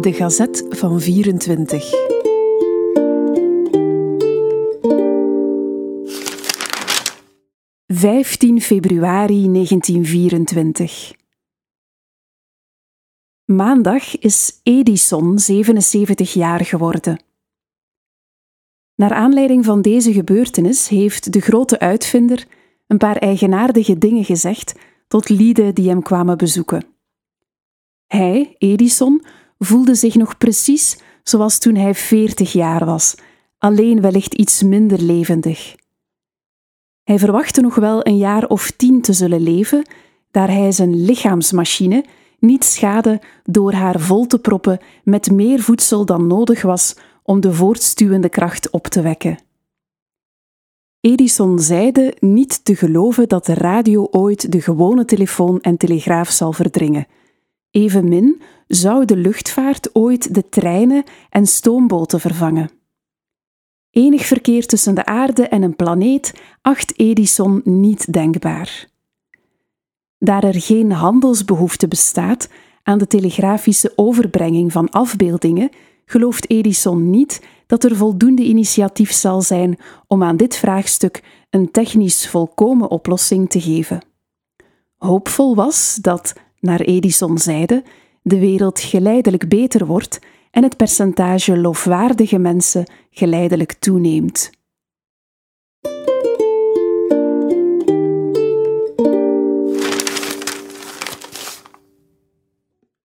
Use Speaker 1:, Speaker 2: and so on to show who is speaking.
Speaker 1: De Gazet van 24. ...15 februari 1924. Maandag is Edison 77 jaar geworden. Naar aanleiding van deze gebeurtenis heeft de grote uitvinder een paar eigenaardige dingen gezegd tot lieden die hem kwamen bezoeken. Hij, Edison, voelde zich nog precies zoals toen hij veertig jaar was, alleen wellicht iets minder levendig. Hij verwachtte nog wel een jaar of tien te zullen leven, daar hij zijn lichaamsmachine niet schade door haar vol te proppen met meer voedsel dan nodig was om de voortstuwende kracht op te wekken. Edison zeide niet te geloven dat de radio ooit de gewone telefoon en telegraaf zal verdringen. Evenmin zou de luchtvaart ooit de treinen en stoomboten vervangen. Enig verkeer tussen de aarde en een planeet acht Edison niet denkbaar. Daar er geen handelsbehoefte bestaat aan de telegrafische overbrenging van afbeeldingen, gelooft Edison niet dat er voldoende initiatief zal zijn om aan dit vraagstuk een technisch volkomen oplossing te geven. Hoopvol was dat, naar Edison zeide, de wereld geleidelijk beter wordt en het percentage lofwaardige mensen geleidelijk toeneemt.